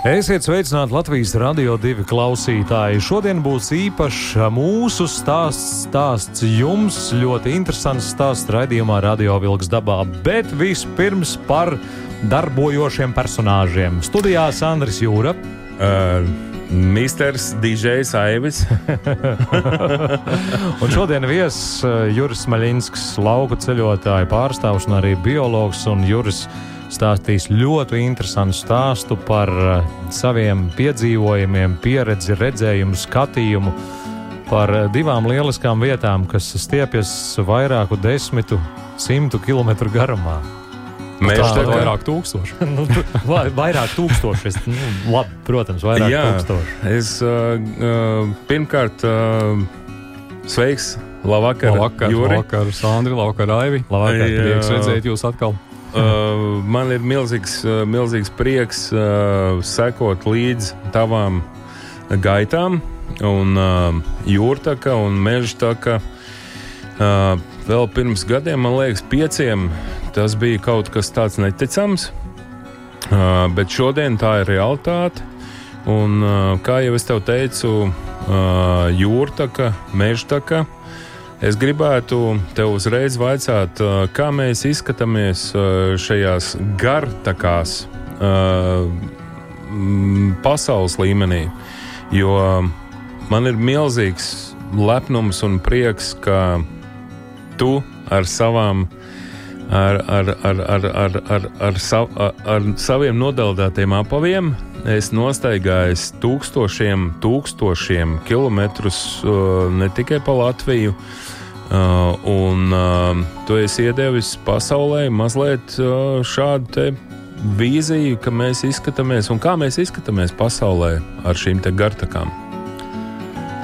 Esiet sveicināti Latvijas radio divi klausītāji. Šodien būs īpašs mūsu stāsts, stāsts jums. Ļoti interesants stāsts raidījumā Radio Vilks dabā. Bet vispirms par darbojošiem personāžiem. Studijā Sandrs Jūra. Uh, Misters DJs Aivis. un šodien viesis Juris Maļinskis, lauku ceļotāju pārstāvs un arī biologs un Juris stāstīs ļoti interesantu stāstu par uh, saviem piedzīvojumiem, pieredzi, redzējumu, skatījumu, par uh, divām lieliskām vietām, kas stiepjas vairāku desmitu, simtu kilometru garumā. Mēs kā vairāk tūkstoši. nu, vai- vairāk tūkstoši. Es, nu, labi, protams, vairāk Jā, tūkstoši. es uh, pirmkārt uh, sveiks, labvakar, Labvakar, Juri. labvakar, Sandri, labvakar, Aivi. Labvakar. Prieks redzēt jūs atkal. Uh, man ir milzīgs, uh, milzīgs prieks uh, sekot līdz tavām gaitām, un uh, jūrtaka un mežtaka. Uh, vēl pirms gadiem, man liekas, pieciem tas bija kaut kas tāds neticams, uh, bet šodien tā ir realitāte. Un, uh, kā jau es teicu, uh, jūrtaka, mežtaka. Es gribētu tev uzreiz vaicāt, uh, kā mēs izskatāmies uh, šajās gartakās uh, mm, pasaules līmenī. Jo man ir milzīgs lepnums un prieks, ka tu ar savām. Ar, ar, ar, ar, ar, ar, ar, sav, ar, saviem nodeldētiem apaviem es nostaigāju tūkstošiem, tūkstošiem kilometrus uh, ne tikai pa Latviju, Uh, un uh, tu esi iedevis pasaulē mazliet uh, šādu vīziju, ka mēs izskatāmies un kā mēs izskatāmies pasaulē ar šīm te gartakām.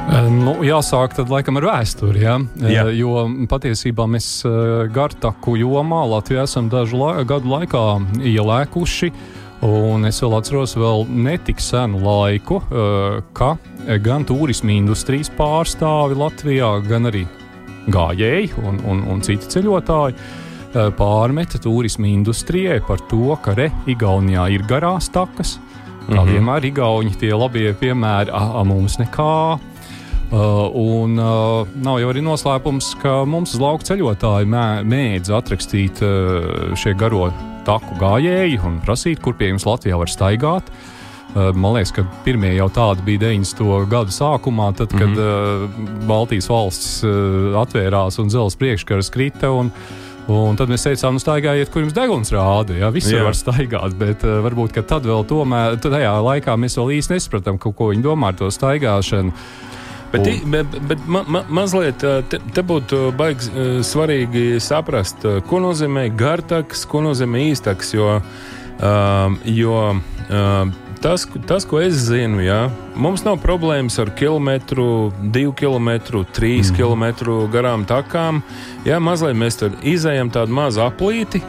Eh, Nu, jāsāk tad laikam ar vēsturi, ja? Eh, Jā. jo patiesībā mēs gartaku jomā Latvijā esam dažu la gadu laikā ielēkuši. Un es vēl atceros, vēl netik senu laiku, eh, ka gan turisma industrijas pārstāvi Latvijā, gan arī gājēji un, un, un citi ceļotāji eh, pārmeta turisma industrijai par to, ka re, Igaunijā ir garās takas. Kā Mhm. vienmēr Igauni tie labie piemēri, ah, mums nekā. Uh, un uh, nav jau arī noslēpums, ka mums uz lauka ceļotāji mē- mēdz atrakstīt uh, šie garo taku gājēji un prasīt, kur pie jums Latvijā var staigāt. Uh, Man liekas, ka pirmie jau tādi bija 90. gadu sākumā, tad, kad mm -hmm. Baltijas valstis uh, atvērās un dzelzceļa priekškars krita. Un, Un tad mēs teicām, nu, staigājiet, kur jums deguns rāda. Jā, visur Jā. var staigāt, bet uh, varbūt tad vēl tomēr, tajā laikā mēs vēl īsti nesapratām, ko viņi domā ar to staigāšanu. Bet, Un- bet, bet ma, ma, mazliet uh, te, te būtu baigi uh, svarīgi saprast, uh, ko nozīmē gartaks, ko nozīmē īstaks. Jo, um, jo um, tas, tas, ko es zinu, jā, mums nav problēmas ar kilometru, divu kilometru, trīs mm. kilometru garām takām. Jā, mazliet mēs tur izējām tādu mazu aplīti,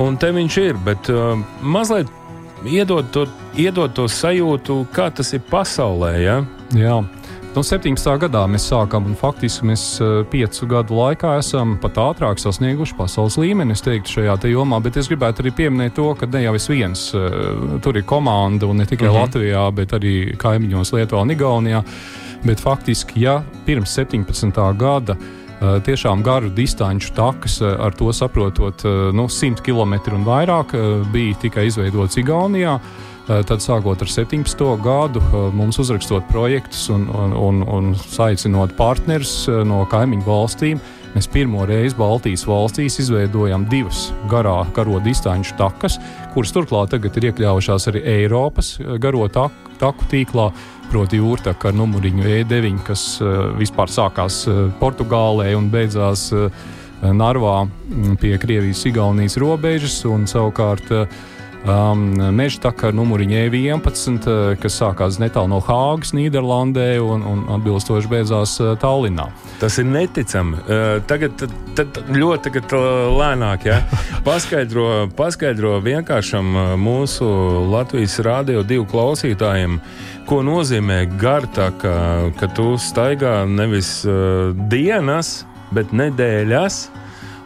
un te viņš ir. Bet uh, mazliet iedod to, iedod to sajūtu, kā tas ir pasaulē. Jā? Jā. No 17. gadā mēs sākām, un faktiski mēs eh, piecu gadu laikā esam pat ātrāk sasnieguši pasaules līmeni, es teiktu, šajā te jomā. Bet es gribētu arī pieminēt to, ka ne jau es viens, eh, tur ir komanda, un ne tikai uh Mhm. -huh. Latvijā, bet arī kaimiņos Lietuvā un Igaunijā. Bet faktiski, ja pirms 17. gada eh, tiešām garu distanču takas, ar to saprotot, nu, 100 km un vairāk, bija tikai izveidots Igaunijā. Eh, Tad, sākot ar 17. gadu, eh, mums uzrakstot projektus un, un, un, un aicinot partnerus eh, no kaimiņu valstīm, mēs pirmo reizi Baltijas valstīs izveidojam divas garā, garo distanču takas, kuras turklāt tagad ir iekļaujušās arī Eiropas garo taku, taku tīklā. Proti, jūrtaka ar numuriņu E9, kas vispār sākās Portugālē un beidzās Narvā pie Krievijas-Igaunijas robežas. Un, savukārt, uh, Um, Meža taka ar numuriņu E11, kas sākās netālu no Hāgas, Nīderlandē un, un atbilstoši beidzās Tallinā. Tas ir neticami. Uh, tagad tad, tad ļoti tagad, lēnāk ja? paskaidro, paskaidro vienkāršam mūsu Latvijas rādio divu klausītājiem, ko nozīmē gartaka, ka tu staigā nevis uh, dienas, bet nedēļas.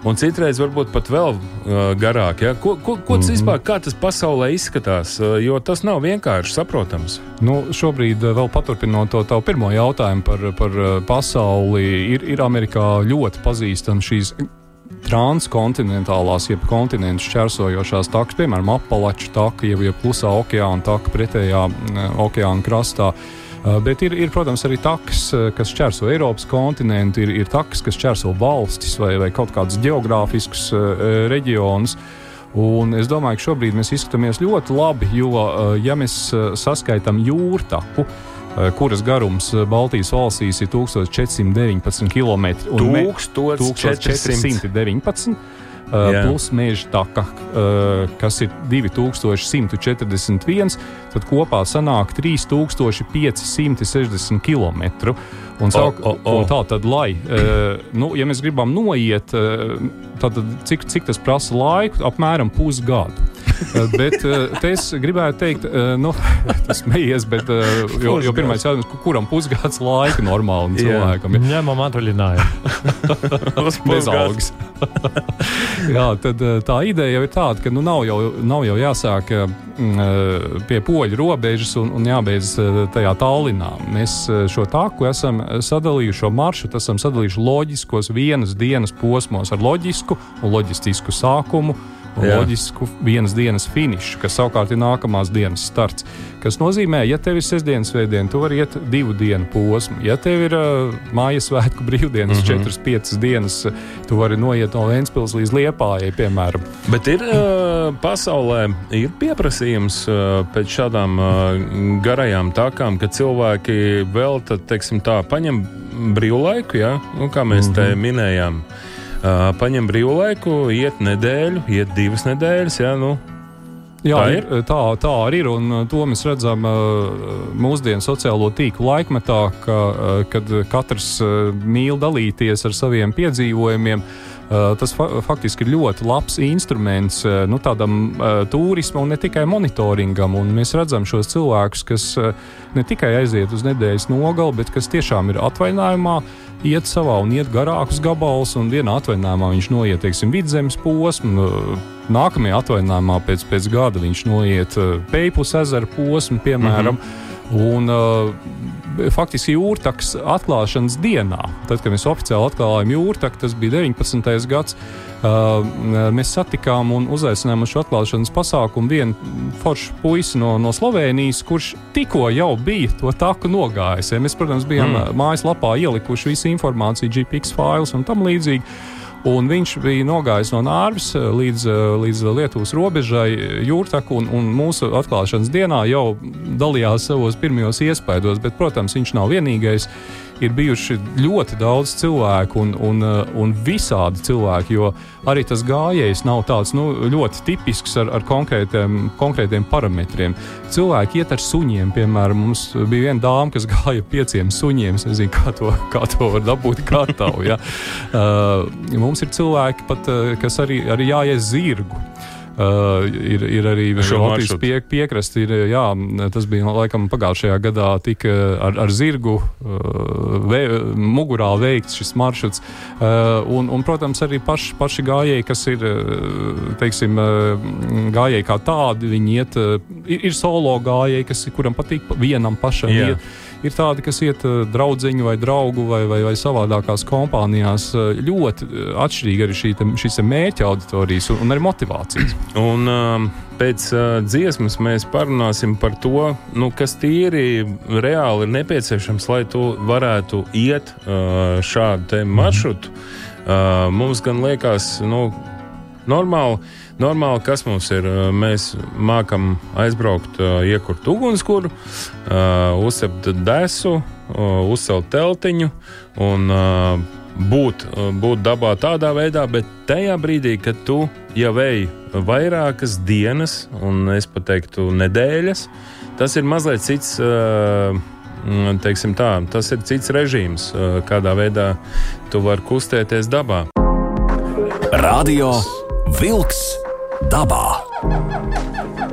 Un citreiz varbūt pat vēl uh, garāk. Ja? Ko, ko, ko tas mm -hmm. vispār, kā tas pasaulē izskatās? Uh, jo tas nav vienkārši saprotams. Nu, šobrīd, uh, vēl paturpinot to tavu pirmo jautājumu par, par uh, pasauli, ir, ir Amerikā ļoti pazīstama šīs transkontinentālās, jeb kontinentu šķērsojošās takas, piemēram, apelaču taka, jeb, jeb klusā okeāna taka pretējā uh, okeāna krastā. Uh, bet ir, ir, protams, arī takas, uh, kas šķērso Eiropas kontinentu, ir, ir takas, kas šķērso valstis vai, vai kaut kādus geogrāfiskus uh, reģionus. Un es domāju, ka šobrīd mēs izskatāmies ļoti labi, jo, ja mēs saskaitām jūrtaku, kuras garums Baltijas valstīs ir 1419 km. 1419 uh, plus meža taka, uh, kas ir 2141, tad kopā sanāk 3560 km. Un, sāk, oh, oh, oh. un tā tad, lai, uh, nu, ja mēs gribam noiet, tad cik, cik tas prasa laiku? Apmēram pusgadu. Uh, bet uh, es gribētu teikt, uh, nu, tas smējies, bet uh, jo, jo pirmais jautājums, kuram pusgads laika normāli cilvēkam ir? Ņemam atvaļinājumu. Bez algas. Jā, tad tā ideja jau ir tāda, ka nu, nav, jau, nav jau jāsāk mm, pie poļu robežas un, un jābeidz tajā tālinā. Mēs šo taku esam sadalījuši šo maršrutu, esam sadalījuši loģiskos vienas dienas posmos ar loģisku un loģistisku sākumu. Loģisku vienas dienas finišu, kas savukārt ir nākamās dienas starts. Tas nozīmē, ja tev ir sestdienas svētdiena, tu vari iet divu dienu posmu. Ja tev ir uh, mājas svētku brīvdienas, mm -hmm. 4-5 dienas, tu vari noiet no Vēncpils līdz Liepājai, piemēram. Bet ir uh, pasaulē ir pieprasījums uh, pēc šādām uh, garajām takām, ka cilvēki vēl tad, teiksim, tā paņem brīvlaiku, ja? nu, kā mēs mm -hmm. te mhm. minējām. Uh, paņem brīvlaiku, iet nedēļu, iet divas nedēļas. Ja, nu, Jā, tā ir. Tā, tā arī ir. Un to mēs redzam mūsdienu sociālo tīklu laikmetā, ka, kad katrs mīl dalīties ar saviem piedzīvojumiem. Tas fa faktiski ir ļoti labs instruments nu, tādam turismam un ne tikai monitoringam. Un mēs redzam šos cilvēkus, kas ne tikai aiziet uz nedēļas nogali, bet kas tiešām ir atvaļinājumā iet savā un iet garākus gabalus, un vienā atvaļinājumā viņš noiet, teiksim, vidzemes posmu. Nākamajā atvaļinājumā pēc, pēc gada viņš noiet Peipus ezera posmu, piemēram. Mm -hmm. Un, uh, faktiski jūrtaks atklāšanas dienā, tad, kad mēs oficiāli atklājām jūrtaku, tas bija 19. gadsimts. Uh, mēs satikām un uzaicinājām uz šo atklāšanas pasākumu vienu foršu puisi no, no Slovenijas, kurš tikko jau bija to taku nogājis. Ja mēs, protams, bijām mm. mājaslapā ielikuši visu informāciju, GPX failus un tam līdzīgi. Un viņš bija nogājis no Nārvis līdz, līdz Lietuvas robežai, jūrtaku, un, un mūsu atklāšanas dienā jau dalījās savos pirmajos iespaidos. Bet, protams, viņš nav vienīgais ir bijuši ļoti daudz cilvēku un, un, uh, un visādi cilvēki, jo arī tas gājējs nav tāds nu, ļoti tipisks ar, ar konkrētiem, konkrētiem parametriem. Cilvēki iet ar suņiem, piemēram, mums bija viena dāma, kas gāja pieciem suņiem. Es nezinu, kā to, kā to var dabūt gatavu. Ja? Uh, mums ir cilvēki, pat, uh, kas arī, arī jāies zirgu. Uh, ir, ir arī Latvijas pie, piekrasti. Ir, jā, tas bija laikam pagājušajā gadā tika ar, ar zirgu uh, vē, mugurā veikts šis maršruts. Uh, un, un, protams, arī paši, paši gājēji, kas ir teiksim, gājēji kā tādi, viņi iet, ir, ir solo gājēji, kas, kuram patīk vienam pašam yeah. iet ir tādi, kas iet eh, draugu vai draugu vai, vai, vai savādākās kompānijās. Eh, ļoti eh, atšķirīgi arī šī, šīs mērķa auditorijas un, un arī motivācijas. Un, um... Pēc uh, dziesmas mēs parunāsim par to, nu, kas tīri reāli ir nepieciešams, lai tu varētu iet uh, šādu maršrutu. Uh, mums gan liekas, nu, normāli Normāli, kas mums ir, mēs mākam aizbraukt, iekurt ugunskura, uzcept desu, uzcelt teltiņu un būt, būt dabā tādā veidā, bet tajā brīdī, kad tu jau ej vairākas dienas, un es pat teiktu, nedēļas, tas ir mazliet cits. Teiksim tā, tas ir cits režīms, kādā veidā tu vari kustēties dabā. Radio Wolks dabā.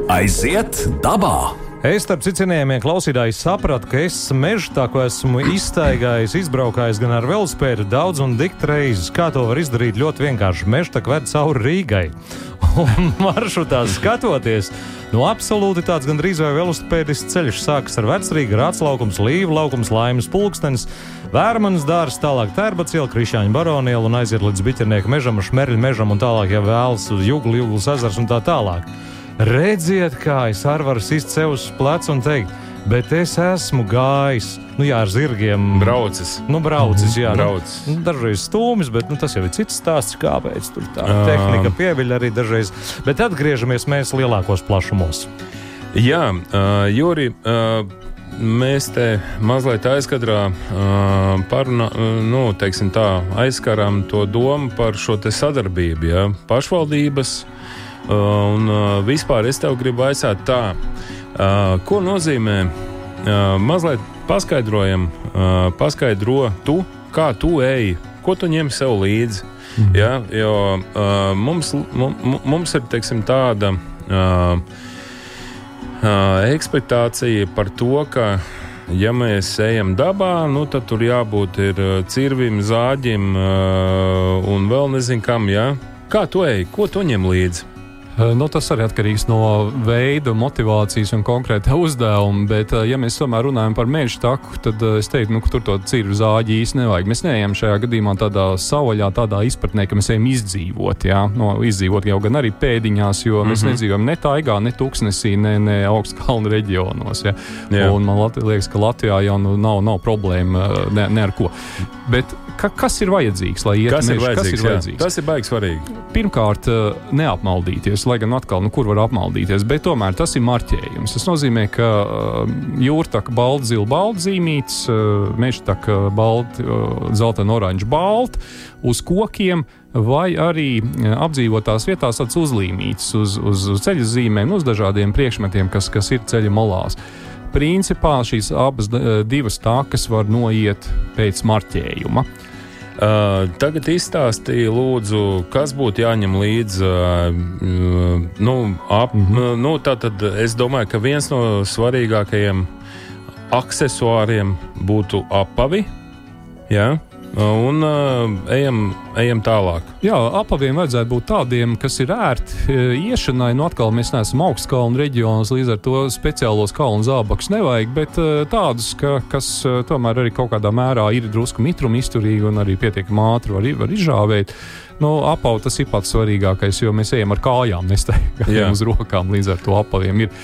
Aiziet dabā! Es, starp cienījamiem klausītājiem, sapratu, ka es mežā tā kā esmu iztaigājis, izbraukājis gan ar velospēdu daudz un dikti reizes. Kā to var izdarīt ļoti vienkārši. Mežā tā kā ved cauri Rīgai. Un maršrutā skatoties, nu, absolūti tāds gandrīz vai velosipēdisks ceļš sākas ar vecrīgu, rātslaukums, līvu laukums, laimes pulkstenis, vērmanas dārzs, tālāk tērbats iela, krišāņa baroniela un aiziet līdz biķernieku mežam, šmerļu mežam un tālāk, ja vēlas uz jūglu, jūglas ezers un tā tālāk. Redziet, kā es arī varu sist sev uz pleca un teikt, bet es esmu gājis, nu, jā, ar zirgiem. Braucis. Nu, braucis, jā, braucis. Nu, dažreiz stūmis, bet nu, tas jau ir cits stāsts, kāpēc tur tā um. tehnika pieviļ arī dažreiz. Bet atgriežamies mēs lielākos plašumos. Jā, uh, Juri. Uh, mēs te mazliet aizkadrā uh, parunā, nu, tā, aizskarām to domu par šo sadarbību. Ja? Pašvaldības Uh, un uh, vispār es tev gribu aizsākt tā, uh, ko nozīmē mazliet paskaidrojam, paskaidro tu, kā tu ej, ko tu ņem sev līdzi. Mhm. Ja, jo mums, mums ir teiksim, tāda ekspektācija par to, ka ja mēs ejam dabā, nu, tad tur jābūt cirvim, zāģim un vēl nezinu kam. Ja? Kā tu ej, ko tu ņem līdzi? Eh, nu, tas arī atkarīgs no veida, motivācijas un konkrēta uzdevuma. Bet, eh, ja mēs tomēr runājam par meža taku, tad eh, es teiktu, nu, ka tur to cirvu zāģi īsti nevajag. Mēs neejam šajā gadījumā tādā savaļā, tādā izpratnē, ka mēs ejam izdzīvot. Jā? No, izdzīvot jau gan arī pēdiņās, jo mm -hmm. mēs nedzīvojam ne taigā, ne tūkstnesī, ne, ne augstkalnu reģionos. Jā? Jā. Un man liekas, ka Latvijā jau nu, nav, nav problēma ne, ne ar ko. Bet ka, kas ir vajadzīgs, lai ietu vajadzīgs, kas ir vajadzīgs? Tas ir baigi svarīgi. Pirmkārt, eh, neapmaldīties, lai gan atkal, nu, kur var apmaldīties, bet tomēr tas ir marķējums. Tas nozīmē, ka uh, jūrtaka balda, zila balda zīmīts, uh, meža taka balda, uh, zeltaina, oranža balda uz kokiem. Vai arī apdzīvotās vietās tāds uzlīmīts uz, uz ceļa zīmēm, uz dažādiem priekšmetiem, kas, kas ir ceļa malās. Principā šīs abas divas takas var noiet pēc marķējuma. Uh, tagad izstāstīja, lūdzu, kas būtu jāņem līdzi. Uh, nu, ap, mm -hmm. nu, tātad es domāju, ka viens no svarīgākajiem accessoriem būtu apavi. Ja? Un uh, ejam, ejam tālāk. Jā, apaviem vajadzētu būt tādiem, kas ir ērti e, iešanai. Nu, atkal mēs neesam augstkalnu reģionos, līdz ar to speciālos kalnu zābakus nevajag, bet uh, tādus, ka, kas uh, tomēr arī kaut kādā mērā ir drusku mitruma izturīgi un arī pietiekami ātri var, var izžāvēt. Nu, apavu tas ir pats svarīgākais, jo mēs ejam ar kājām, nestaigājam uz rokām. Līdz ar to apaviem ir,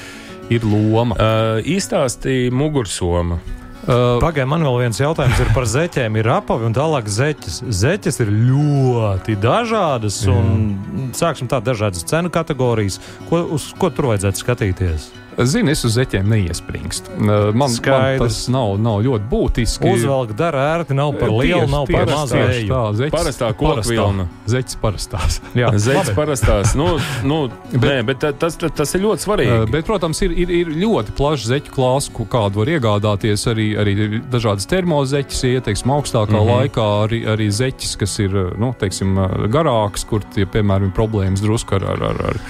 ir loma. Uh, Izstāstīja mugursoma. Uh, Pagaidām, man vēl viens jautājums ir par zeķiem. Ir apavi un tālāk zeķes. Zeķes ir ļoti dažādas un, sāksim tā, dažādas cenu kategorijas. Ko, uz ko tur vajadzētu skatīties? Zini, es uz zeķiem neiespringstu. Man, man tas nav, nav ļoti būtiski. Uzvelk dara ērti, nav par lielu, nav par mazu. Tā, zeķis, parastā kokvilna. Zeķis parastās. Jā, zeķis parastās. Nu, nu, bet, nē, bet tas, tas, tas ir ļoti svarīgi. Bet, protams, ir, ir, ir ļoti plašs zeķu klāsts, kādu var iegādāties. Arī, arī dažādas termozeķis, ieteiksim, augstākā mm -hmm. laikā, arī, arī zeķis, kas ir nu, teiksim, garāks, kur, tie, piemēram, ir problēmas drusku ar, ar, ar, ar,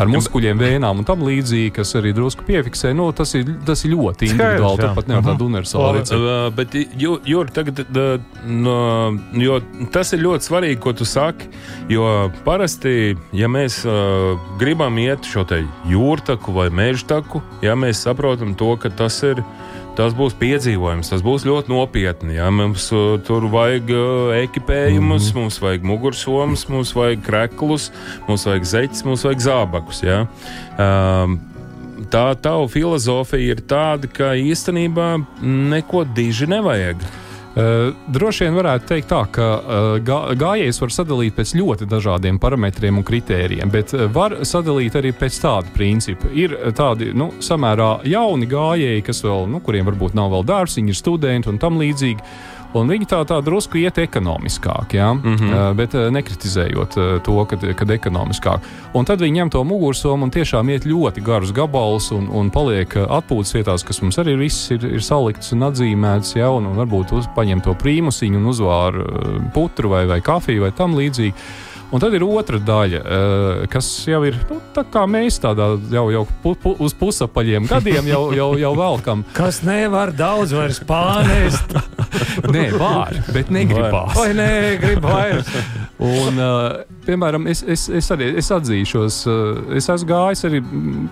ar muskuļiem, vēnām un tam līdzīgi, kas arī drusku drusku piefiksē. Nu, tas, ir, tas ir ļoti individuāli. Skaidrs, Tāpat nevar tādu universālu recepti. Uh, bet, Jūri, tagad, no, jo tas ir ļoti svarīgi, ko tu saki. Jo parasti, ja mēs uh, gribam iet šo te jūrtaku vai mežtaku, ja mēs saprotam to, ka tas ir tas būs piedzīvojums, tas būs ļoti nopietni. Ja? Mums uh, tur vajag uh, ekipējumus, mm -hmm. mums vajag mugursomas, mums vajag kreklus, mums vajag zeķus, mums vajag zābakus. Ja? Um, tā tava filozofija ir tāda, ka īstenībā neko diži nevajag. Uh, droši vien varētu teikt tā, ka uh, gā, gājējus var sadalīt pēc ļoti dažādiem parametriem un kritērijiem, bet uh, var sadalīt arī pēc tāda principa. Ir tādi nu, samērā jauni gājēji, kas vēl, nu, kuriem varbūt nav vēl dārziņi, ir studenti un tam līdzīgi. Un viņi tā, tā drusku iet ekonomiskāk, ja? mm -hmm. bet uh, nekritizējot uh, to, kad, kad ekonomiskāk. Un tad viņi ņem to mugursomu un tiešām iet ļoti garus gabalus un, un paliek atpūtas vietās, kas mums arī viss ir, ir salikts un atzīmēts, ja? un, un varbūt uz, paņem to prīmusiņu un uzvāra putru vai, vai kafiju vai tam līdzīgi. Un tad ir otra daļa, uh, kas jau ir nu, tā kā mēs tādā jau, jau pu, pu, uz pusapaļiem gadiem jau, jau, jau velkam. Kas nevar daudz vairs pārnest? nē, var, bet negribās. Vai nē, grib vairs. Un, uh, piemēram, es, es, es arī es atzīšos, uh, es esmu gājis arī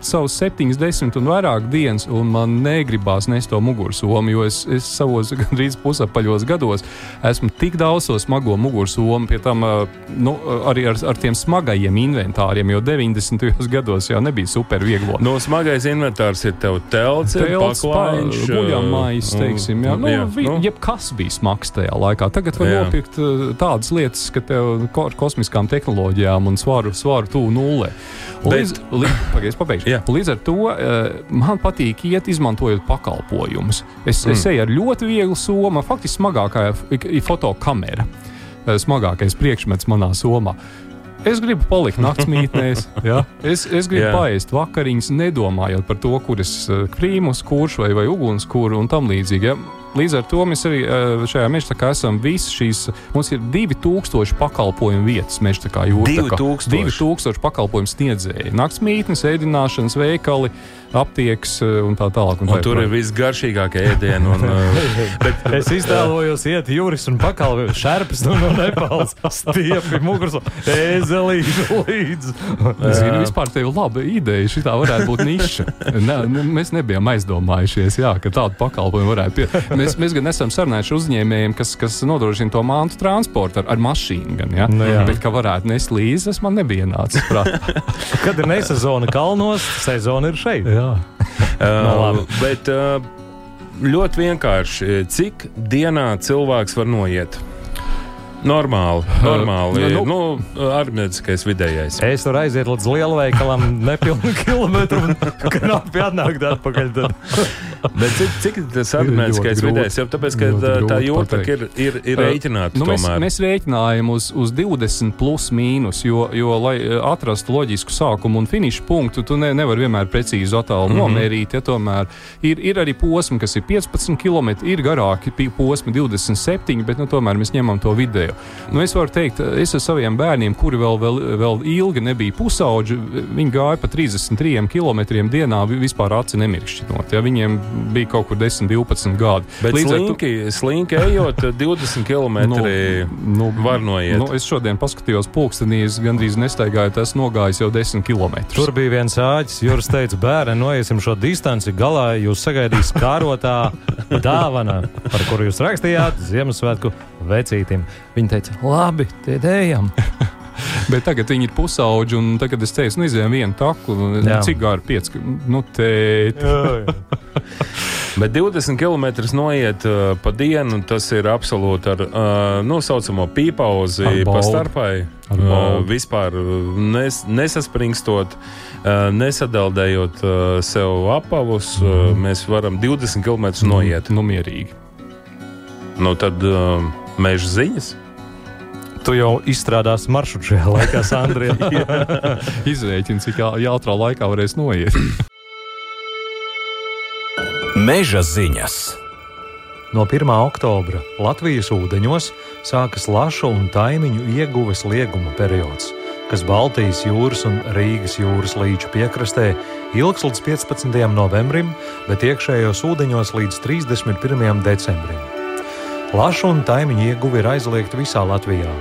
savus septiņas, desmit un vairāk dienas, un man negribās nest to mugursomu, jo es, es savos gandrīz pusapaļos gados esmu tik daudz to smago mugursomu, pie tam uh, nu, arī ar, ar tiem smagajiem inventāriem, jo 90. gados jau nebija super viegli. No smagais inventārs ir tev telts, telts paklājiņš, guļamais, teiksim, jā, nu, jā, vi, nu. jebkas bija smags tajā laikā. Tagad var jā. nopirkt tādas lietas, ka tev ar kosmiskām tehnoloģijām un svaru, svaru tuvu nulē. Līdz, līdz, pagaies, pabeigšu. līdz ar to man patīk iet izmantojot pakalpojumus. Es, mm. es eju ar ļoti vieglu somu, faktiski smagākā ir fotokamera. Eh, smagākais priekšmets manā somā. Es gribu palikt naktsmītnēs, ja? es, es gribu yeah. paēst vakariņas, nedomājot par to, kur es eh, krīmus, kurš vai, vai ugunskura un tam līdzīgi. Ja? Līdz ar to mēs arī eh, šajā mežā esam visas šīs. Mums ir 2000 pakalpojumu vietas mežā, kā jūras. 2000. 2000 pakalpojumu sniedzēji. Naktsmītnes, ēdināšanas veikali, aptieks eh, un tā tālāk. Un un tā tur ir visgaršīgākie ēdieni. Un, eh, bet, es iztēlojos, iet jūras un pakalpojumu šerpes no, no Nepāles, stiepi, muguras, ezelīšu līdzi. Es zinu, vispār tev laba ideja. Šī tā varētu būt niša. Ne, mēs nebijām aizdomājušies, jā, ka tādu pakalpojumu varētu pie mēs, mēs gan esam sarunājuši uzņēmējiem, kas, kas nodrošina to mantu transportu ar, ar mašīnu. Gan, ja? nu, jā. Bet kā varētu nest līdzi, tas man nebija nācis prātā. Kad ir nesezona kalnos, sezona ir šeit. Jā. uh, bet uh, ļoti vienkārši, cik dienā cilvēks var noiet? Normāli. normāli. Uh, nu, nu, Armētiskais vidējais. Es varu aiziet līdz lielveikalam, nepilnu kilometru, un knapi atnākt atpakaļ. Bet cik, cik tas armētiskais vidējais? Jau tāpēc, ka tā, tā jūta ir, ir, ir rēķināta. Nu, mēs, mēs rēķinājām uz, uz 20 plus mīnus, jo, jo, lai atrastu loģisku sākumu un finišu punktu, tu ne, nevari vienmēr precīzi attālu mm -hmm. nomērīt. Ja tomēr ir, ir arī posmi, kas ir 15 km, ir garāki posmi 27, bet nu, tomēr mēs ņemam to vidēju. Nu, es varu teikt, es ar saviem bērniem, kuri vēl, vēl, vēl ilgi nebija pusauģi, viņi gāja pa 33 km dienā vispār aci nemirkšķinot. Ja? Viņiem bija kaut kur 10, 12 gadi. Bet Līdz slinki, tu... slinki ejot 20 km nu, nu, var noiet. Nu, es šodien paskatījos pulkstenī, es gandrīz nestaigāju, tas nogājis jau 10 km. Tur bija viens āķis, Juris teica, bērni, noiesim šo distanci, galā jūs sagaidīs kārotā dāvana, par kuru jūs rakstījāt Ziemassvētku vecītim. Viņa teica, labi, tie ejam. Bet tagad viņi ir pusauģi, un tagad es teicu, nu, izējām vienu taku, jā. cik gāri pieci. Nu, tēt. Bet 20 km noiet uh, pa dienu, tas ir absolūti ar uh, nosaucamo pīpauzi pa starpai. Uh, vispār nes, nesaspringstot, uh, nesadeldējot uh, sev apavus, uh, mēs varam 20 km noiet. Nu, mierīgi. Nu, tad, uh, meža ziņas. Tu jau izstrādāsi maršrutu šajā laikā, Sandrija. Izrēķini, cik ātrā laikā varēs noiet. Meža ziņas. No 1. oktobra Latvijas ūdeņos sākas lašu un taimiņu ieguves lieguma periods, kas Baltijas jūras un Rīgas jūras līča piekrastē ilgs līdz 15. novembrim, bet iekšējos ūdeņos līdz 31. decembrim. Lašu un taimiņu ieguvi ir aizliegta visā Latvijā.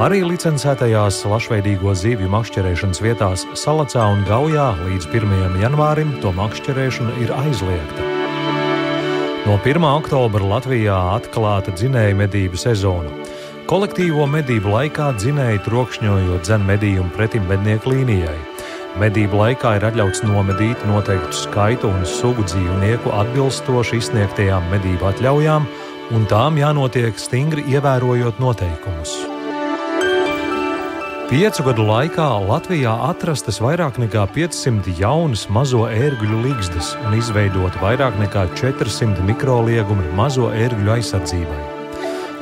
Arī licencētajās lašveidīgo zivju makšķerēšanas vietās Salacā un Gaujā līdz 1. janvārim to makšķerēšana ir aizliegta. No 1. oktobra Latvijā atklāta dzinēja medību sezona. Kolektīvo medību laikā dzinēji trokšņojot zem medījumu pretim mednieku līnijai. Medību laikā ir atļauts nomedīt noteiktu skaitu un sugu dzīvnieku atbilstoši izsniegtajām medību atļaujām un tām jānotiek stingri ievērojot noteikumus. Piecu gadu laikā Latvijā atrastas vairāk nekā 500 jaunas mazo ērgļu līgstas un izveidot vairāk nekā 400 mikroliegumi mazo ērgļu aizsardzībai.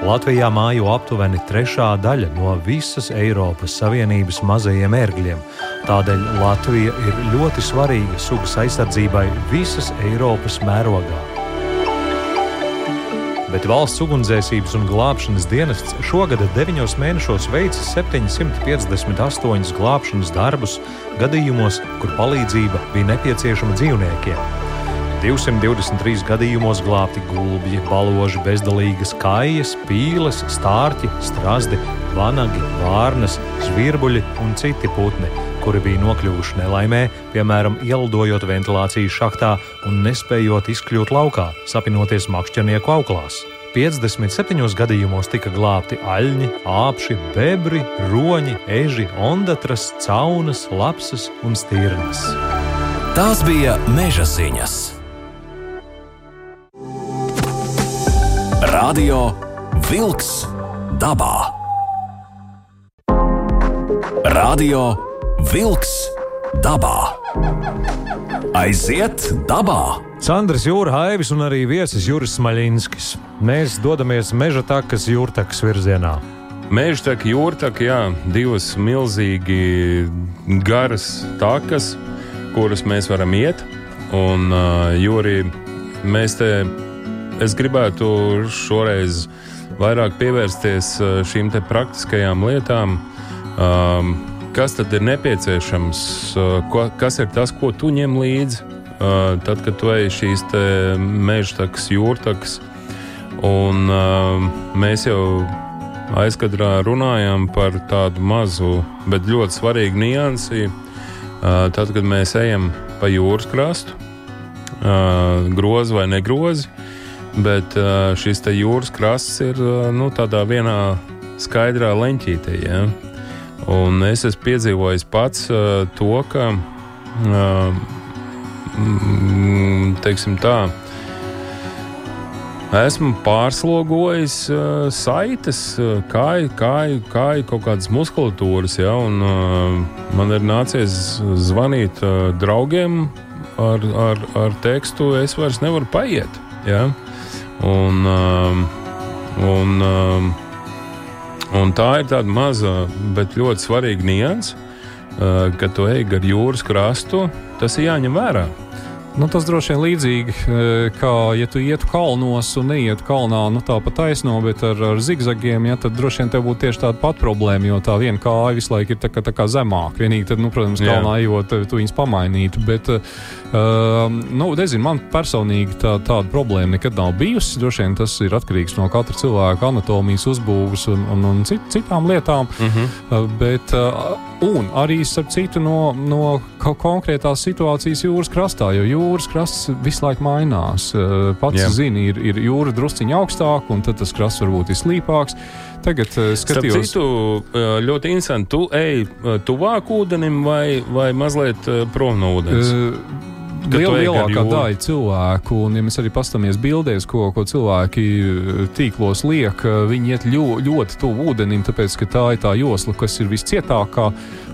Latvijā mājo aptuveni trešā daļa no visas Eiropas Savienības mazajiem ērgļiem. Tādēļ Latvija ir ļoti svarīga sugas aizsardzībai visas Eiropas mērogā. Bet valsts ugunsdzēsības un glābšanas dienests šogad deviņos mēnešos veica 758 glābšanas darbus gadījumos, kur palīdzība bija nepieciešama dzīvniekiem. 223 gadījumos glābti gulbji, baloži, bezdalīgas kājas, pīles, stārķi, strazdi, vanagi, vārnas, zvirbuļi un citi putni, kuri bija nokļuvuši nelaimē, piemēram, ielidojot ventilācijas šachtā un nespējot izkļūt laukā, sapinoties makšķernieku auklās. 57 gadījumos tika glābti aļņi, āpši, bebri, roņi, eži, ondatras, caunas, lapsas un stirnas. Tās bija meža ziņas. Radio Wolks dabā. Radio Wolks dabā. Aiziet dabā! Sandrs Jūra Haivis un arī viesis Juris Smaļinskis. Mēs dodamies meža takas jūrtakas virzienā. Meža taka, jūrtaka, jā, divas milzīgi garas takas, kuras mēs varam iet. Un, uh, Jūri, mēs te es gribētu šoreiz vairāk pievērsties šīm praktiskajām lietām. Um, kas tad ir nepieciešams? Ko, kas ir tas, ko tu ņem līdzi? Tad, kad tu ej šīs meža takas, jūrtakas, un mēs jau aizkadrā runājām par tādu mazu, bet ļoti svarīgu niansi. Tad, kad mēs ejam pa jūras krastu, grozi vai negrozi, Bet šis jūras krasts ir nu, tādā vienā skaidrā leņķītē. Ja? Un es esmu piedzīvojis pats to, ka, teiksim tā, esmu pārslogojis uh, saites, kāju, kāju, kāju kaut kādas muskulatūras, ja, un uh, man ir nācies zvanīt uh, draugiem ar, ar, ar tekstu, es vairs nevaru paiet. Ja. Un, um, un, um, un tā ir tāda maza, bet ļoti svarīga nianses, uh, kad tu ej gar jūras krastu. Tas ir jāņem vērā. Nu, tas droši vien līdzīgi, e, kā ja tu ietu kalnos un neietu kalnā, nu tā pa taisno, bet ar, ar zigzagiem, ja, tad droši vien tev būtu tieši tāda pati problēma, jo tā viena kāja visu laiku ir tā tā kā zemāk. Vienīgi, tad, nu, protams, kalnā ejot, tu viņus pamainītu. Bet, uh, nu, nezinu, man personīgi tā, tāda problēma nekad nav bijusi. Droši vien tas ir atkarīgs no katra cilvēka anatomijas uzbūves un, un, un cit, citām lietām. Uh -huh. uh, bet, uh, un arī, starp citu, no, no konkrētās situācijas jūras krastā, jo jūras krasts visu laiku mainās. Pats yeah. zini, ir, ir jūra drusciņā augstāk, un tad tas krasts varbūt ir slīpāks. Tagad uh, skatījos, citu, eh, ļoti interesanti. Tu ej tuvāk ūdenim vai, vai mazliet prom no ūdens? Uh, liela, lielākā daļa cilvēku, un, ja mēs arī paskatāmies bildēs, ko, ko cilvēki tīklos liek, viņi iet ļo, ļoti tuvu ūdenim, tāpēc ka tā ir tā josla, kas ir viscietākā.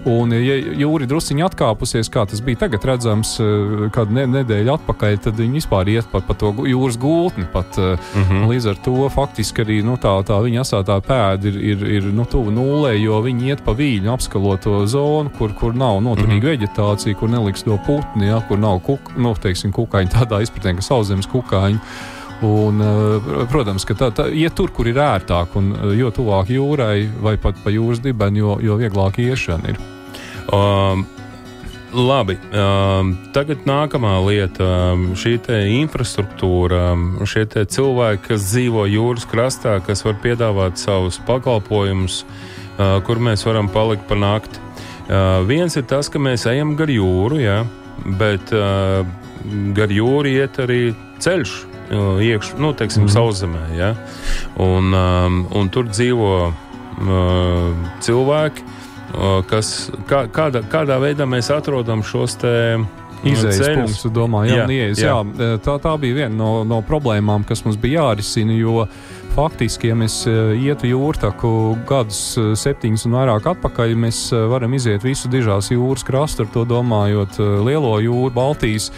Un, ja jūri drusciņi atkāpusies, kā tas bija tagad redzams, eh, kādu ne, nedēļu atpakaļ, tad viņi vispār iet pat pa to jūras gultni. Pat, mm -hmm. Līdz ar to faktiski arī nu, tā, tā viņa asātā pēda ir, ir, ir nu, tuvu nulē, jo viņi iet pa vīļu apskaloto zonu, kur, kur nav noturīga mm -hmm. veģetācija, kur neliks to putni, ja, kur nav kuk, nu, teiksim, kukaiņu tādā izpratnē, ka sauszemes kukaiņu. Un, eh, protams, ka tā, tā iet tur, kur ir ērtāk, un jo tuvāk jūrai vai pat pa jūras dibeni, jo, jo vieglāk iešana ir. Um, Labi, um, tagad nākamā lieta um, - šī infrastruktūra, um, šie cilvēki, kas dzīvo jūras krastā, kas var piedāvāt savus pakalpojumus, uh, kur mēs varam palikt pa nakti. Uh, viens ir tas, ka mēs ejam gar jūru, ja, bet uh, gar jūru iet arī ceļš uh, iekšā, nu, teiksim, mm. sauszemē. Ja, un, um, un tur dzīvo uh, cilvēki kas, kā, kādā, kādā veidā mēs atrodam šos te, Izējas ceļus. punkts, domāju, jā, Jā, ieejas, jā. jā. Tā, tā bija viena no, no problēmām, kas mums bija jārisina. Jo faktiski, ja mēs eh, ietu jūrtaku gadus eh, septiņus un vairāk atpakaļ, mēs eh, varam iziet visu dižās jūras krastu, ar to domājot eh, lielo jūru, Baltijas.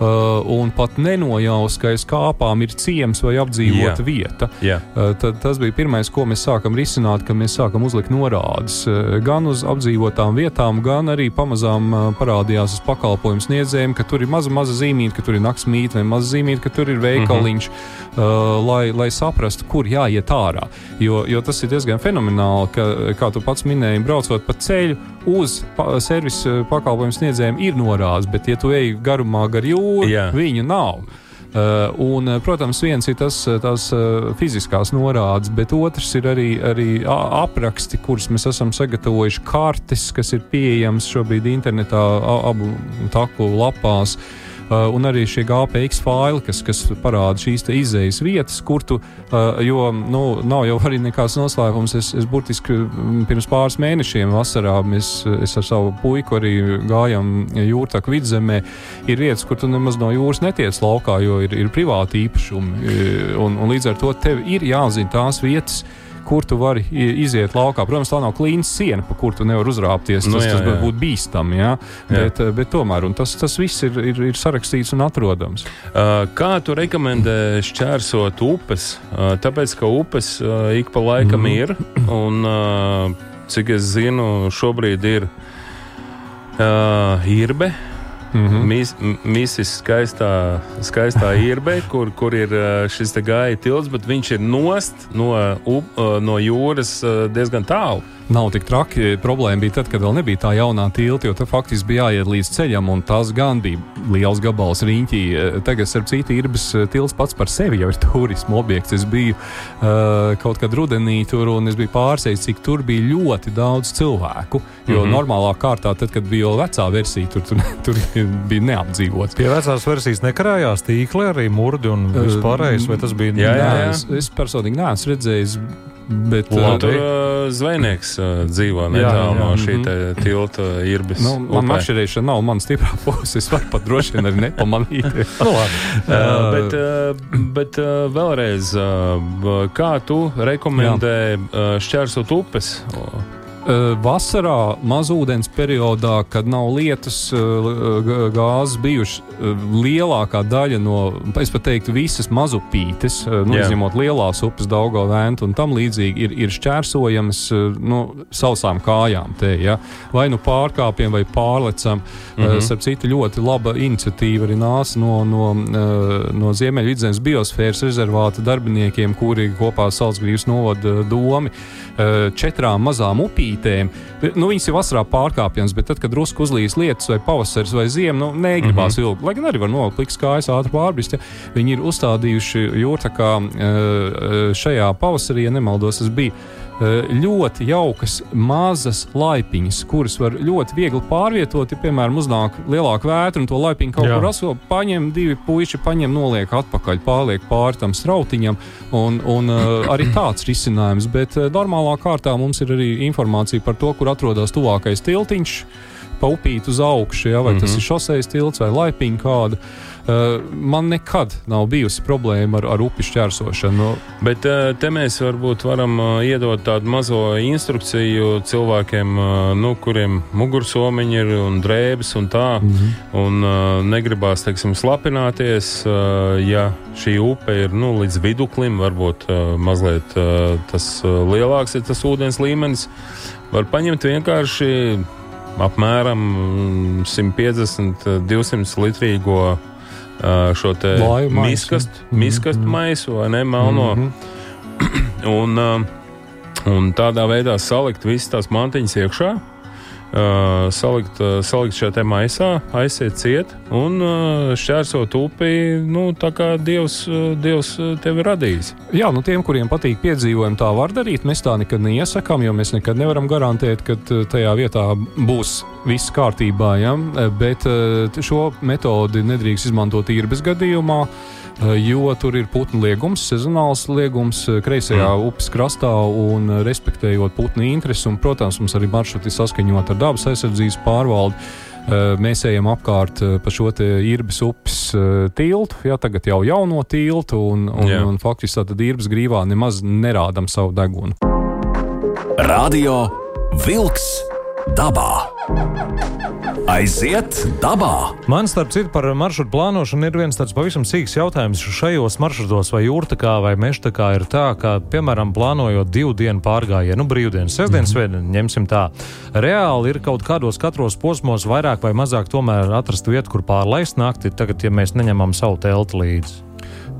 Uh, un pat nenojaus, ka aiz kāpām ir ciems vai apdzīvota Jā. vieta. Jā. Uh, Tad tas bija pirmais, ko mēs sākam risināt, kad mēs sākam uzlikt norādes uh, gan uz apdzīvotām vietām, gan arī pamazām uh, parādījās uz pakalpojumu sniedzējiem, ka tur ir maza, maza zīmīte, ka tur ir naktsmītne vai maza zīmīte, ka tur ir veikaliņš, mm -hmm. uh, lai, lai saprastu, kur jāiet ārā. Jo, jo tas ir diezgan fenomenāli, ka, kā tu pats minēji, braucot pa ceļu uz pa, servisu pakalpojumu sniedzējiem, ir norādes, bet, ja tu ej garumā gar jūru, Jā. viņu nav. Uh, un, uh, protams, viens ir tas, tās uh, fiziskās norādes, bet otrs ir arī, arī apraksti, kurus mēs esam sagatavojuši, kartes, kas ir pieejamas šobrīd internetā, abu taku lapās. Uh, un arī šie GPX faili, kas, kas parāda šīs izējas vietas, kur tu, uh, jo nu, nav jau arī nekāds noslēpums. Es, es burtiski mm, pirms pāris mēnešiem vasarā mēs, es ar savu puiku arī gājām jūrtaku vidzemē. Ir vietas, kur tu nemaz no jūras netiec laukā, jo ir, ir privāti īpašumi. E, Un, un līdz ar to tev ir jāzina tās vietas. Kur tu vari iziet laukā? Protams, tā nav klīna siena, pa kuru tu nevari uzrāpties. Tas, Nu, nu, jā, tas jā. var būt bīstami. Jā? Jā. Bet, eh, bet tomēr tas, tas viss ir, ir, ir sarakstīts un atrodams. Uh, Kā tu rekomendē šķērsot upes? Uh, Tāpēc, ka upes ik pa laikam Mhm. ir, un cik es zinu, šobrīd ir uh, irbe. Mm -hmm. Mis, m- misis skaistā, skaistā irbe, kur, kur ir uh, šis gāja tilts, bet viņš ir nost no, uh, no jūras uh, diezgan tālu. Nav tik traki. Problēma bija tad, kad vēl nebija tā jaunā tilta, jo tur faktiski bija jāiet līdz ceļam, un tas gan bija liels gabals riņķī. Tagad, starp citu, Irbas tilts pats par sevi jau ir turismu objekts. Es biju uh, kaut kad rudenī tur, un es biju pārsteigts, cik tur bija ļoti daudz cilvēku. Jo mm. -hmm. normālā kārtā, tad, kad bija vēl vecā versija, tur, tur, tur bija neapdzīvots. Pie vecās versijas nekarājās tīkli, arī murdi un vispārējais, vai tas bija? Jā, jā, jā. Es, es personīgi neesmu redzējis. Bet, Labi. uh, Tur uh, zvejnieks uh, dzīvo netālu no mhm. šī te tilta irbis. Nu, man upē. mašīnēšana nav mana stiprā puse. Es varu pat droši vien arī nepamanīt. Nu, labi. Uh, bet uh, bet uh, vēlreiz, uh, kā tu rekomendē uh, šķērsot upes? Uh, Vasarā, mazūdens periodā, kad nav lietus, uh, g- gāzes bijušas, lielākā daļa no, es pat teiktu, visas mazupītes, nu, izņemot lielās upes, Daugo vēntu un tam līdzīgi, ir, ir šķērsojamas nu, sausām kājām. Te, ja? Vai nu pārkāpjam, vai pārlecam. Mm. -hmm. Starp citu, ļoti laba iniciatīva arī nāca no, no, no Ziemeļvidzemes biosfēras rezervāta darbiniekiem, kuri kopā ar Salzgrības novada domu četrām mazām upītēm. Nu, viņas ir vasarā pārkāpjamas, bet tad, kad drusku uzlīs lietus vai pavasaris vai ziema, nu, negribās mm -hmm. ilgi. Lai gan arī var nolikt pliks kājas ātri pārbrist. Ja. Viņi ir uzstādījuši jūrtakā šajā pavasarī, ja nemaldos, tas bija eh, ļoti jaukas, mazas laipiņas, kuras var ļoti viegli pārvietot. Ja, piemēram, uznāk lielāka vētra un to laipiņu kaut Jā. kur asko, paņem divi puiši, paņem, noliek atpakaļ, pārliek pāri tam strautiņam. Un, un arī tāds risinājums. Bet normālā kārtā mums ir arī informācija par to, kur atrodas tuvākais tiltiņš. Pa upīti uz augšu, ja, vai mm -hmm. tas Mhm. ir šoseis tilts vai laipiņa kāda. Uh, man nekad nav bijusi problēma ar, ar upi šķērsošanu. Nu, Bet uh, te mēs varbūt varam uh, iedot tādu mazo instrukciju cilvēkiem, nu, kuriem mugursomiņi ir un drēbes un tā. mm -hmm. Un negribās, teiksim, slapināties, ja šī upe ir nu, līdz viduklim, varbūt mazliet tas lielāks ir tas ūdens līmenis. Var paņemt vienkārši apmēram mm, 150-200 litrīgo uh, šo te miskastu, Mhm, miskastu mhm. maisu vai ne, melno. Mhm. Un, uh, un tādā veidā salikt visas tās mantiņas iekšā. Salikt, salikt šajā te maisā, aiziet ciet un šķērsot upi, nu, tā kā Dievs, Dievs tevi radījis. Jā, nu tiem, kuriem patīk piedzīvojumi, tā var darīt. Mēs tā nekad neiesakām, jo mēs nekad nevaram garantēt, ka tajā vietā būs viss kārtībā. Ja? Bet šo metodi nedrīkst izmantot īrbes gadījumā. Jo tur ir putnu liegums, sezonāls liegums kreisajā mm. upes krastā, un respektējot putnu intereses, un, protams, mums arī maršruti saskaņot ar dabas aizsardzības pārvaldi. Mēs ejam apkārt pa šo īrbas upes tiltu, jā, tagad jau jauno tiltu, un, un, Jā. un faktiski tad īrbas grīvā nemaz nerādam savu degunu. Radio Wolks dabā. Aiziet dabā! Man, starp citu, par maršrutu plānošanu ir viens tāds pavisam sīks jautājums. Šajos maršrutos vai jūrtakā vai mežtakā ir tā, ka, piemēram, plānojot divu dienu pārgājienu, nu, brīvdienas, sestdienas, mm -hmm. svētdienas, ņemsim tā, reāli ir kaut kādos katros posmos vairāk vai mazāk tomēr atrast vietu, kur pārlaist nakti, tagad, ja mēs neņemam savu telti līdzi.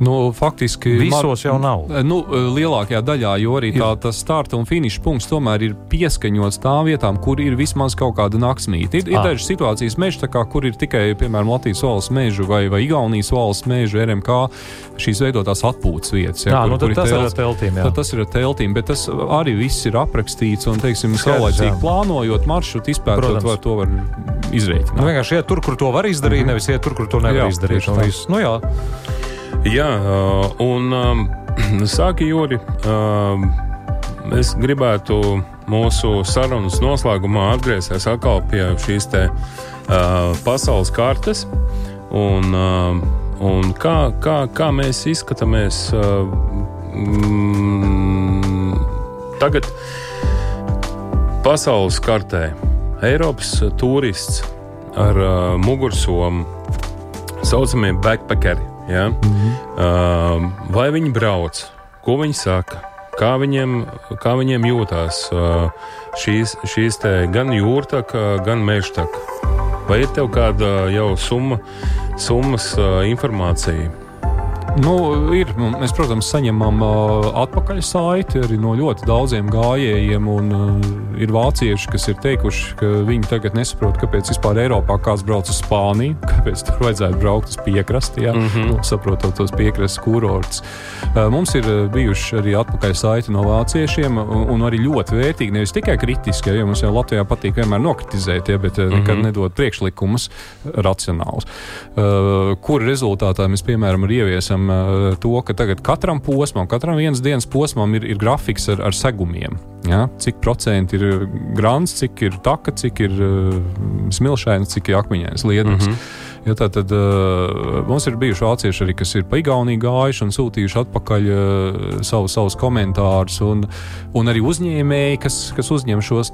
Nu, faktiski Visos jau nav. Nu, lielākajā daļā, jo arī tā, tas starta un finiša punkts tomēr ir pieskaņots tām vietām, kur ir vismaz kaut kāda naktsmītne. Ir, ir Ah. dažas situācijas mežā, kā, kur ir tikai, piemēram, Latvijas valsts meža vai, vai Igaunijas valsts meža, RMK, šīs veidotās atpūtas vietas. Jā, nu, tad ir tas ir ar telts. teltīm. jā. Tas ir ar teltīm, bet tas arī viss ir aprakstīts un, teiksim, jā. plānojot maršrutu, izpētot, Protams. var, to var izrēķināt. Nu, vienkārši iet tur, kur to var izdarīt, nevis iet tur, kur to nevar Jā, izdarīt. Nu, jā, Jā, un sāki Juri. Es gribētu mūsu sarunas noslēgumā atgriezties atkal pie šīs te, pasaules kartes. Un, un kā, kā, kā mēs izskatāmies mm, tagad pasaules kartē? Eiropas turists ar uh, mugursomu saucamie backpackeri. Ja? -hmm. uh, vai viņi brauc, ko viņi saka, kā viņiem, kā viņiem jūtās uh, šīs, šīs te gan jūrtaka, gan mežtaka. Vai ir tev kāda jau summa, summas uh, informācija? Nu, ir, nu, mēs, protams, saņemam uh, atpakaļ saiti arī no ļoti daudziem gājējiem. Un, uh, ir vācieši, kas ir teikuši, ka viņi tagad nesaprot, kāpēc vispār Eiropā kāds brauc uz Spāniju, kāpēc tur vajadzētu braukt uz piekrasti, ja? mm -hmm. nu, saprotot tos piekrastes kurortus. Uh, mums ir bijuši arī atpakaļ saiti no vāciešiem, un, un arī ļoti vērtīgi, nevis tikai kritiski, ja, jo mums jau Latvijā patīk vienmēr nokritizēt, ja, bet nekad mm -hmm. nedod priekšlikumus racionālus. Uh, kur rezultātā mēs, piemēram, ieviesam uh, to, ka tagad katram posmam, katram vienas dienas posmam ir, ir grafiks ar, ar segumiem. Ja? Cik procenti ir grāns, cik ir taka, cik ir uh, smilšains, cik ir akmeņains lietums. Mm -hmm. Ja tā tad uh, mums ir bijuši vācieši arī, kas ir pa Igauniju gājuši un sūtījuši atpakaļ uh, savu, savus komentārus. Un, un arī uzņēmēji, kas, kas uzņem šos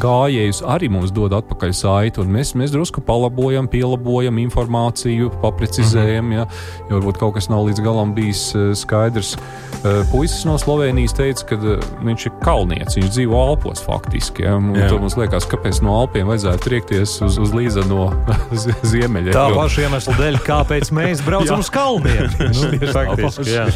gājējus, arī mums dod atpakaļ saiti. un Mēs, mēs drusku palabojam, pielabojam informāciju, paprecizējam. Mm -hmm. ja, jo varbūt kaut kas nav līdz galam bijis uh, skaidrs. Uh, puisis no Slovenijas teica, ka uh, viņš ir kalnietis, viņš dzīvo Alpos faktiski. Ja, tad mums liekas, kāpēc no Alpiem vajadzētu triekties uz, uz līdzeno ziemeļiem. Tā paša iemesla dēļ, kāpēc mēs braucam uz kalniem. Nu, tā faktiski, jā.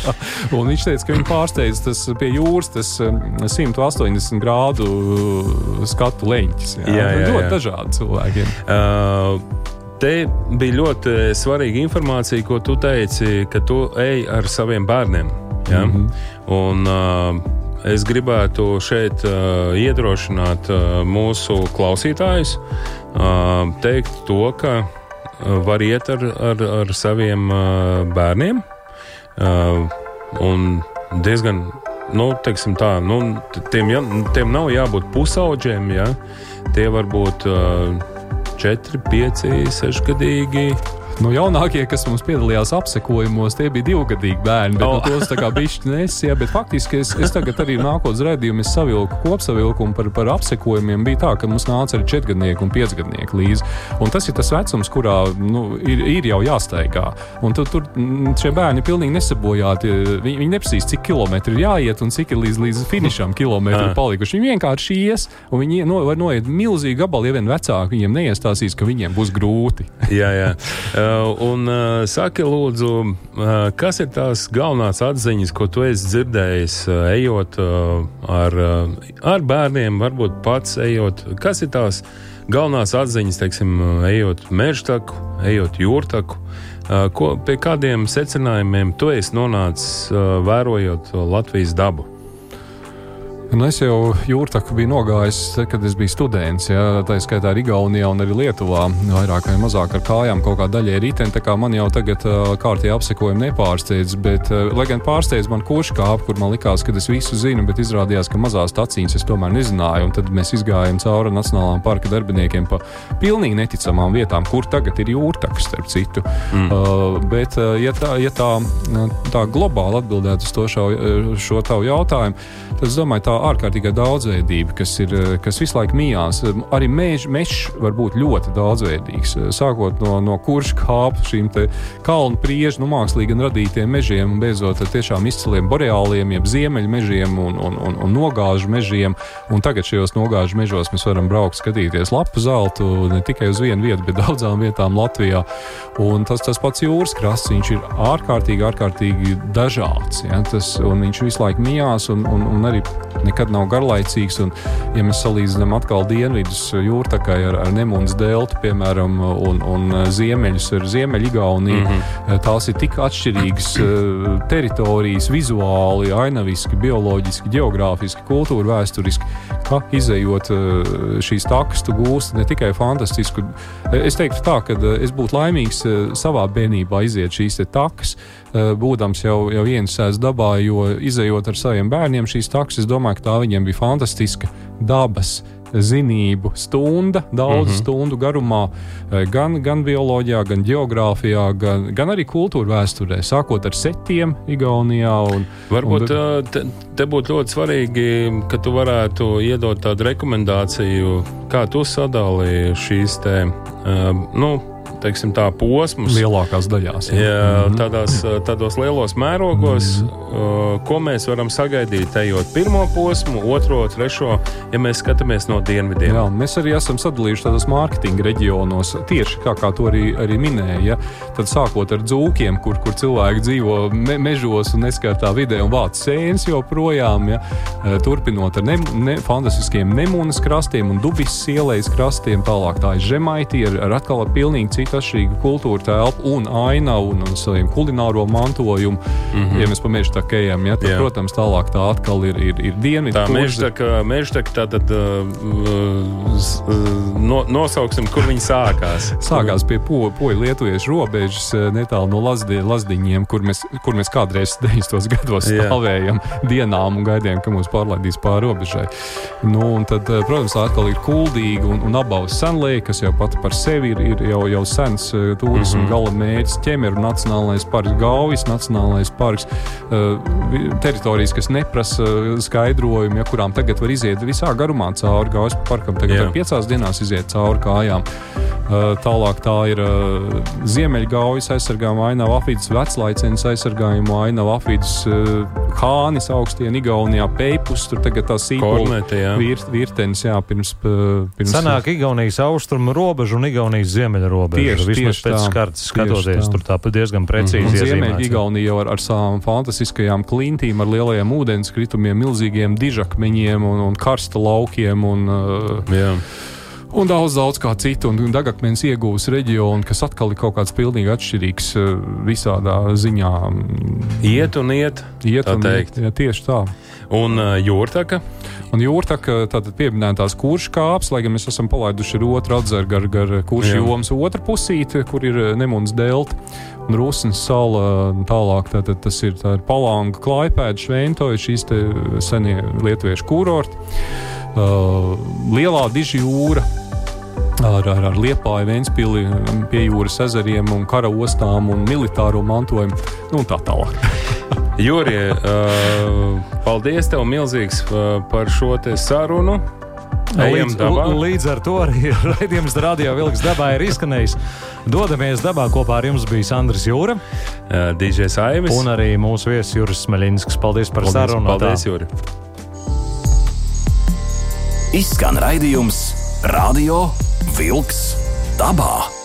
Un viņš teica, ka viņu pārsteidz tas pie jūras, tas um, 180 grādu uh, skatu leņķis. Jā, Jā, jā, ļoti jā. dažādi cilvēkiem. Uh, Te bija ļoti svarīga informācija, ko tu teici, ka tu ej ar saviem bērniem. Ja? Mm -hmm. Un, uh, es gribētu šeit uh, iedrošināt uh, mūsu klausītājus, uh, teikt to, ka var iet ar, ar, ar saviem bērniem. Un diezgan, nu, teiksim tā, nu, tiem, ja, tiem nav jābūt pusauģiem, ja? tie var būt. Uh, 4, 5, 6 gadīgi. Nu, jaunākie, kas mums piedalījās apsekojumos, tie bija divgadīgi bērni. Bet, Oh. nu, tos tā kā bišķi nesija. Bet faktiski es, es tagad arī nākotnes redzējumu, es savilku kopsavilkumu par, par apsekojumiem. Bija tā, ka mums nāca arī četrgadnieki un piecgadnieki līdzi. Un tas ir tas vecums, kurā nu, ir, ir jau jāsteigā. Un tu, tur mm, šie bērni ir pilnīgi nesabojāti. Viņi, viņi neprasīs, cik kilometri ir jāiet un cik ir līdz, līdz finišam kilometri Ah. palikuši. Viņi vienkārši ies un viņi no, var noiet milzīgi gabalu, ja vien vecāki viņiem neiestāsīs, ka viņiem būs grūti. Jā, jā. Uh, un uh, saki, lūdzu, uh, kas ir tās galvenās atziņas, ko tu esi dzirdējis, ejot ar, ar bērniem, varbūt pats ejot? Kas ir tās galvenās atziņas, teiksim, ejot mežtaku, ejot jūrtaku? Ko, pie kādiem secinājumiem tu esi nonācis, vērojot Latvijas dabu? Nu, es jau jūrtaku biju nogājis, kad es biju students. Ja, tā skaitā arī Igaunijā un arī Lietuvā. Vairāk vai mazāk ar kājām kaut kā daļai riteni. Tā kā man jau tagad kārtīgi apsekojumi nepārsteidz. Bet, lai gan pārsteidz man kurš kāp, kur man likās, ka es visu zinu, bet izrādījās, ka mazās taciņas es tomēr nezināju. Un tad mēs izgājām cauri Nacionālām parka darbiniekiem pa pilnīgi neticamām vietām, kur tagad ir jūrtaks, starp citu. Mm. Uh, bet, ja tā, ja tā, tā globāli atbildētu uz to šo, šo tavu jautājumu, tad es domāju, tā ārkārtīgā daudzveidība, kas, ir, kas visu laiku mijās. Arī mežs var būt ļoti daudzveidīgs. Sākot no, no kurš kāp šīm kalnu priežu, nu, mākslīgi radītiem mežiem, un beidzot ar tiešām izciliem boreāliem, jeb ziemeļu mežiem un, un, un, un nogāžu mežiem. Un tagad šajos nogāžu mežos mēs varam braukt, skatīties lapu zeltu ne tikai uz vienu vietu, bet daudzām vietām Latvijā. Un tas, tas pats jūras krasts, viņš ir ārkārtīgi, ārkārtīgi dažāds. Ja? Tas, viņš visu laiku mijās un, un, un arī nekad nav garlaicīgs. Un, ja mēs salīdzinām atkal dienvidus jūrtakai ar, ar Nemunas deltu, piemēram, un, un ziemeļus ar Ziemeļigauniju, mm -hmm. tās ir tik atšķirīgas eh, teritorijas, vizuāli, ainaviski, bioloģiski, geogrāfiski, kultūra vēsturiski, ka izējot šīs takas, tu gūsti ne tikai fantastisku. Es teiktu tā, ka es būtu laimīgs savā bērnībā iziet šīs takas, būdams jau, jau ienesēs dabā, jo izējot ar saviem bērniem šīs takas, es domāju, ka tā viņiem bija fantastiska dabas zinību stunda, daudz mm -hmm. stundu garumā, eh, gan, gan bioloģijā, gan geogrāfijā, gan, gan arī kultūra vēsturē, sākot ar setiem Igaunijā. Un, Varbūt un, te, te būtu ļoti svarīgi, ka tu varētu iedot tādu rekomendāciju, kā tu sadalīji šīs te, uh, nu, teiksim, tā posmus. Lielākās daļās. Jā, jā mhm. tādās, tādos lielos mērogos, mm. ko mēs varam sagaidīt, ejot pirmo posmu, otro, trešo, ja mēs skatāmies no dienvidiem. Jā, mēs arī esam sadalījuši tādos mārketinga reģionos, tieši kā, kā to arī, arī minēja. Ja? Tad sākot ar dzūkiem, kur, kur cilvēki dzīvo me, mežos un neskartā vidē un vāc sēnes joprojām, ja? turpinot ar ne, ne, fantastiskiem nemunas krastiem un dubis ielais krastiem, tālāk tā ir žemaiti ar, ar atkal pilnīgi citu atšķirīga kultūra telpa un ainavu un, un saviem kulināro mantojumu. Mm -hmm. Ja mēs pa mežu tā ejam, ja, tad, Jā. protams, tālāk tā atkal ir, ir, ir dienvidu. Tā meža tā, meža tā, tā tad uh, uh, no, nosauksim, kur viņi sākās. sākās pie po, poļu lietuviešu robežas uh, netālu no Lazdi, Lazdiņiem, kur mēs, kur mēs kādreiz 90. gados stāvējam dienām un gaidījām, ka mūs pārlaidīs pāri robežai. Nu, tad, uh, protams, atkal ir kuldīga un, un abavas senlēja, kas jau pati par sevi ir, ir jau, jau sens eh, turisma mm -hmm. gala mērķis, ķemeru nacionālais parks, Gaujas nacionālais parks, eh, teritorijas, kas neprasa eh, skaidrojumu, ja kurām tagad var iziet visā garumā cauri Gaujas parkam, tagad var piecās dienās iziet cauri kājām. Tālāk tā ir Ziemeļgaujas aizsargājuma ainava apvidus, veclaicens aizsargājuma ainava apvidus, Hānis augstie Igaunijā, Peipus, tur tagad tā sīkola virt, virtenis, jā, pirms, pirms. Sanāk Igaunijas austrumu robežu un Igaunijas ziemeļa robežu. Tieši, tieši pēc tā, kartes skatoties, tā. tur tāpat diezgan precīzi. Mm -hmm. Ziemeļa Igaunija jau ar, ar savām fantastiskajām klintīm, ar lielajiem ūdenskritumiem, milzīgiem dižakmeņiem un, un karsta laukiem. Un, uh, yeah un daudz, daudz kā citu. Un Dagakmens iegūs reģionu, kas atkal ir kaut kāds pilnīgi atšķirīgs visādā ziņā. Iet un iet, iet un teikt. Iet, jā, tieši tā. Un uh, jūrtaka? Un jūrtaka tātad pieminētās kurš kāps, lai gan mēs esam palaiduši ar otru atzargu gar, gar kurš Jā. jomas otru pusīti, kur ir Nemuns delta. Un Rusnas sala tālāk, tātad tas ir, tā ir Palanga, Klaipēda, Šventoja, šīs senie lietuviešu kurorti. Uh, lielā diži jūra, ar, ar, ar liepāju, Vēnspili, pie jūras ezeriem un kara ostām un militāro mantojumu nu, un tā tālāk. Jurija, uh, paldies tev milzīgs uh, par šo sarunu. Līdz, līdz ar to arī raidījums Radio Vilks dabā ir izskanējis. Dodamies dabā kopā ar jums bija Sandrs Jūra, uh, DJs Aivis un arī mūsu viesis Juris Smeļinskis. Paldies par paldies, sarunu. Paldies, Jūri! Izskan raidījums Radio Vilks dabā.